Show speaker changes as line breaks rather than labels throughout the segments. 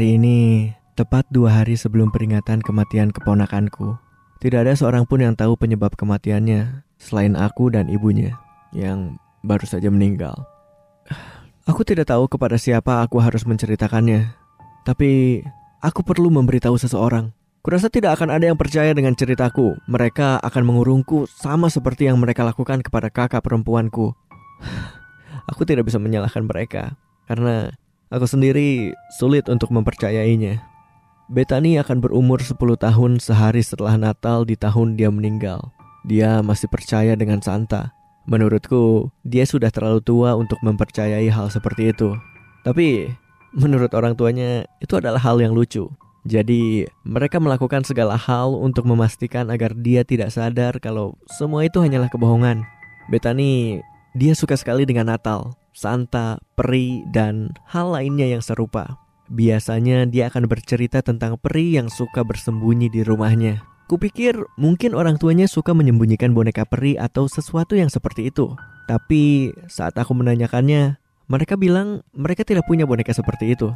Hari ini, tepat dua hari sebelum peringatan kematian keponakanku, tidak ada seorang pun yang tahu penyebab kematiannya selain aku dan ibunya yang baru saja meninggal. Aku tidak tahu kepada siapa aku harus menceritakannya, tapi aku perlu memberitahu seseorang. Kurasa tidak akan ada yang percaya dengan ceritaku. Mereka akan mengurungku sama seperti yang mereka lakukan kepada kakak perempuanku. Aku tidak bisa menyalahkan mereka karena aku sendiri sulit untuk mempercayainya. Bethany akan berumur 10 tahun sehari setelah Natal di tahun dia meninggal. Dia masih percaya dengan Santa. Menurutku, dia sudah terlalu tua untuk mempercayai hal seperti itu. Tapi, menurut orang tuanya, itu adalah hal yang lucu. Jadi, mereka melakukan segala hal untuk memastikan agar dia tidak sadar kalau semua itu hanyalah kebohongan. Bethany, dia suka sekali dengan Natal, Santa, peri, dan hal lainnya yang serupa. Biasanya dia akan bercerita tentang peri yang suka bersembunyi di rumahnya. Kupikir mungkin orang tuanya suka menyembunyikan boneka peri atau sesuatu yang seperti itu. Tapi saat aku menanyakannya, mereka bilang mereka tidak punya boneka seperti itu.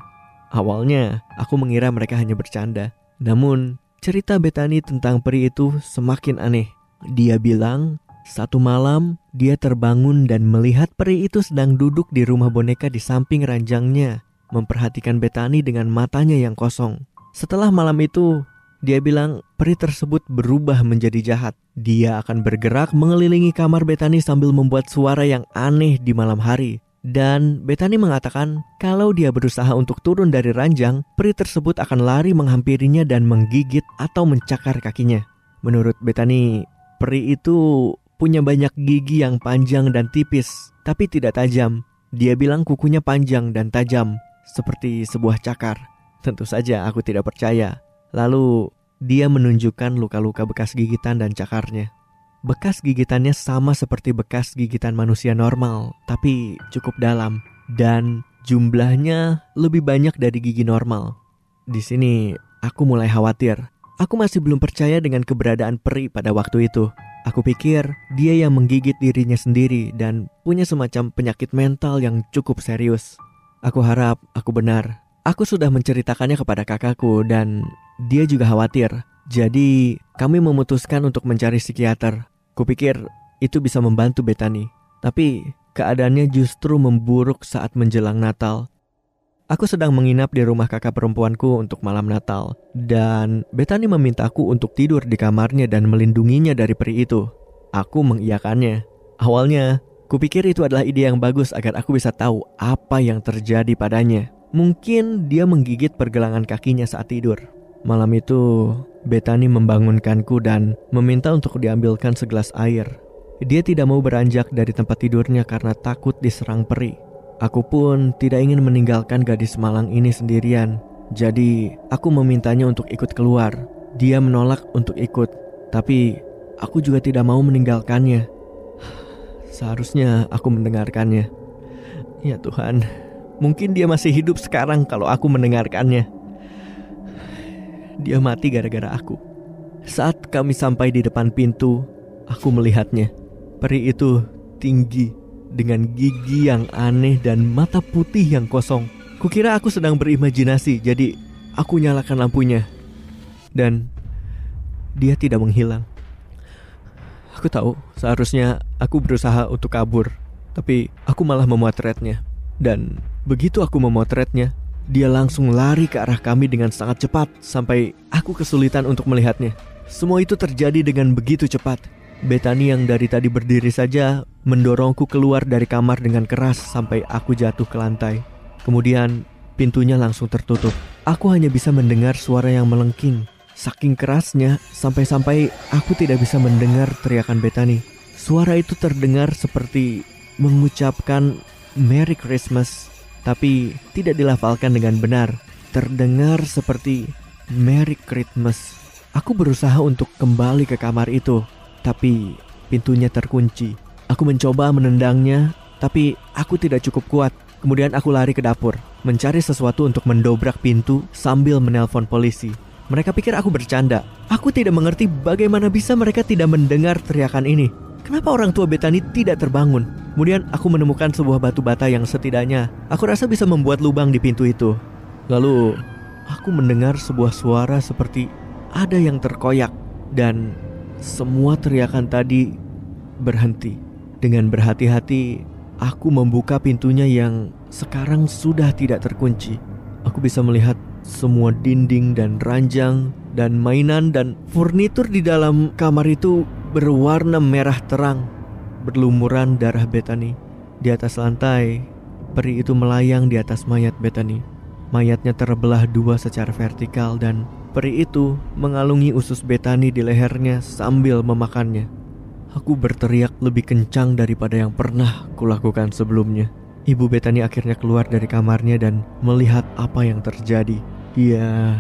Awalnya, aku mengira mereka hanya bercanda. Namun, cerita Betani tentang peri itu semakin aneh. Dia bilang, satu malam dia terbangun dan melihat peri itu sedang duduk di rumah boneka di samping ranjangnya memperhatikan Betani dengan matanya yang kosong. Setelah malam itu, dia bilang peri tersebut berubah menjadi jahat. Dia akan bergerak mengelilingi kamar Betani sambil membuat suara yang aneh di malam hari. Dan Betani mengatakan kalau dia berusaha untuk turun dari ranjang, peri tersebut akan lari menghampirinya dan menggigit atau mencakar kakinya. Menurut Betani, peri itu punya banyak gigi yang panjang dan tipis, tapi tidak tajam. Dia bilang kukunya panjang dan tajam, seperti sebuah cakar. Tentu saja aku tidak percaya. Lalu dia menunjukkan luka-luka bekas gigitan dan cakarnya. Bekas gigitannya sama seperti bekas gigitan manusia normal, tapi cukup dalam dan jumlahnya lebih banyak dari gigi normal. Di sini aku mulai khawatir. Aku masih belum percaya dengan keberadaan peri pada waktu itu. Aku pikir dia yang menggigit dirinya sendiri dan punya semacam penyakit mental yang cukup serius. Aku harap aku benar. Aku sudah menceritakannya kepada kakakku dan dia juga khawatir. Jadi kami memutuskan untuk mencari psikiater. Kupikir itu bisa membantu Betani. Tapi keadaannya justru memburuk saat menjelang Natal. Aku sedang menginap di rumah kakak perempuanku untuk malam Natal dan Betani memintaku untuk tidur di kamarnya dan melindunginya dari peri itu. Aku mengiyakannya. Awalnya Kupikir itu adalah ide yang bagus agar aku bisa tahu apa yang terjadi padanya. Mungkin dia menggigit pergelangan kakinya saat tidur. Malam itu, Betani membangunkanku dan meminta untuk diambilkan segelas air. Dia tidak mau beranjak dari tempat tidurnya karena takut diserang peri. Aku pun tidak ingin meninggalkan gadis malang ini sendirian. Jadi, aku memintanya untuk ikut keluar. Dia menolak untuk ikut, tapi aku juga tidak mau meninggalkannya. Seharusnya aku mendengarkannya. Ya Tuhan, mungkin dia masih hidup sekarang kalau aku mendengarkannya. Dia mati gara-gara aku. Saat kami sampai di depan pintu, aku melihatnya. Peri itu tinggi dengan gigi yang aneh dan mata putih yang kosong. Kukira aku sedang berimajinasi, jadi aku nyalakan lampunya. Dan dia tidak menghilang. Aku tahu seharusnya aku berusaha untuk kabur, tapi aku malah memotretnya. Dan begitu aku memotretnya, dia langsung lari ke arah kami dengan sangat cepat sampai aku kesulitan untuk melihatnya. Semua itu terjadi dengan begitu cepat. Betani yang dari tadi berdiri saja mendorongku keluar dari kamar dengan keras sampai aku jatuh ke lantai. Kemudian pintunya langsung tertutup. Aku hanya bisa mendengar suara yang melengking Saking kerasnya, sampai-sampai aku tidak bisa mendengar teriakan Bethany. Suara itu terdengar seperti mengucapkan Merry Christmas, tapi tidak dilafalkan dengan benar. Terdengar seperti Merry Christmas. Aku berusaha untuk kembali ke kamar itu, tapi pintunya terkunci. Aku mencoba menendangnya, tapi aku tidak cukup kuat. Kemudian aku lari ke dapur, mencari sesuatu untuk mendobrak pintu sambil menelpon polisi. Mereka pikir aku bercanda. Aku tidak mengerti bagaimana bisa mereka tidak mendengar teriakan ini. Kenapa orang tua Betani tidak terbangun? Kemudian aku menemukan sebuah batu bata yang setidaknya aku rasa bisa membuat lubang di pintu itu. Lalu aku mendengar sebuah suara seperti ada yang terkoyak dan semua teriakan tadi berhenti. Dengan berhati-hati, aku membuka pintunya yang sekarang sudah tidak terkunci. Aku bisa melihat semua dinding dan ranjang dan mainan dan furnitur di dalam kamar itu berwarna merah terang, berlumuran darah Bethany. Di atas lantai, peri itu melayang di atas mayat Bethany. Mayatnya terbelah dua secara vertikal dan peri itu mengalungi usus Bethany di lehernya sambil memakannya. Aku berteriak lebih kencang daripada yang pernah kulakukan sebelumnya. Ibu Bethany akhirnya keluar dari kamarnya dan melihat apa yang terjadi. Dia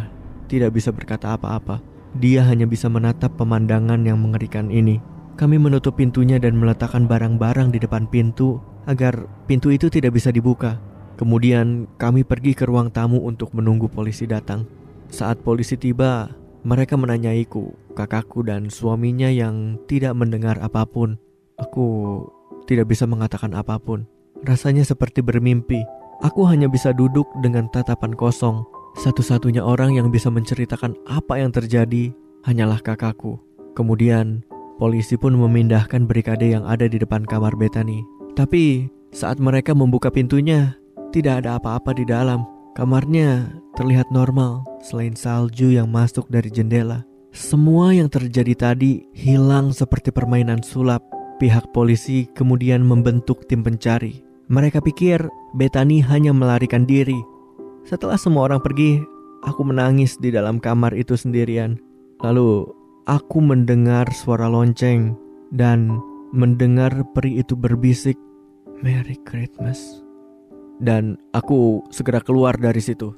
tidak bisa berkata apa-apa. Dia hanya bisa menatap pemandangan yang mengerikan ini. Kami menutup pintunya dan meletakkan barang-barang di depan pintu agar pintu itu tidak bisa dibuka. Kemudian kami pergi ke ruang tamu untuk menunggu polisi datang. Saat polisi tiba, mereka menanyaiku, kakakku dan suaminya yang tidak mendengar apa pun. Aku tidak bisa mengatakan apa pun. Rasanya seperti bermimpi. Aku hanya bisa duduk dengan tatapan kosong satu-satunya orang yang bisa menceritakan apa yang terjadi hanyalah kakakku. Kemudian, polisi pun memindahkan berikade yang ada di depan kamar Bethany. Tapi, saat mereka membuka pintunya, tidak ada apa-apa di dalam. Kamarnya terlihat normal, selain salju yang masuk dari jendela. Semua yang terjadi tadi hilang seperti permainan sulap. Pihak polisi kemudian membentuk tim pencari. Mereka pikir Bethany hanya melarikan diri setelah semua orang pergi, aku menangis di dalam kamar itu sendirian. Lalu aku mendengar suara lonceng dan mendengar peri itu berbisik, "Merry Christmas." Dan aku segera keluar dari situ.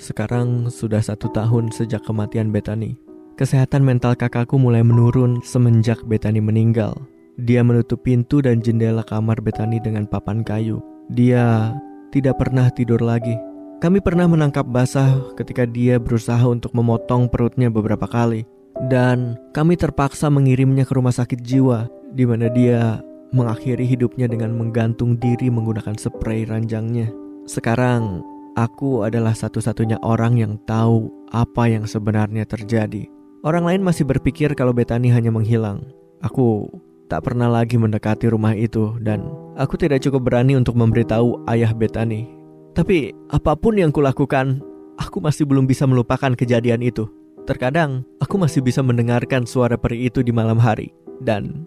Sekarang sudah satu tahun sejak kematian Bethany. Kesehatan mental kakakku mulai menurun semenjak Bethany meninggal. Dia menutup pintu dan jendela kamar Bethany dengan papan kayu. Dia tidak pernah tidur lagi. Kami pernah menangkap basah ketika dia berusaha untuk memotong perutnya beberapa kali. Dan kami terpaksa mengirimnya ke rumah sakit jiwa di mana dia mengakhiri hidupnya dengan menggantung diri menggunakan spray ranjangnya. Sekarang, aku adalah satu-satunya orang yang tahu apa yang sebenarnya terjadi. Orang lain masih berpikir kalau Bethany hanya menghilang. Aku tak pernah lagi mendekati rumah itu dan aku tidak cukup berani untuk memberitahu ayah Bethany. Tapi apa pun yang kulakukan, aku masih belum bisa melupakan kejadian itu. Terkadang aku masih bisa mendengarkan suara peri itu di malam hari dan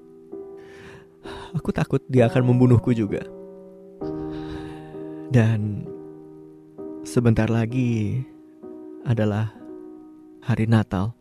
aku takut dia akan membunuhku juga. Dan sebentar lagi adalah hari Natal.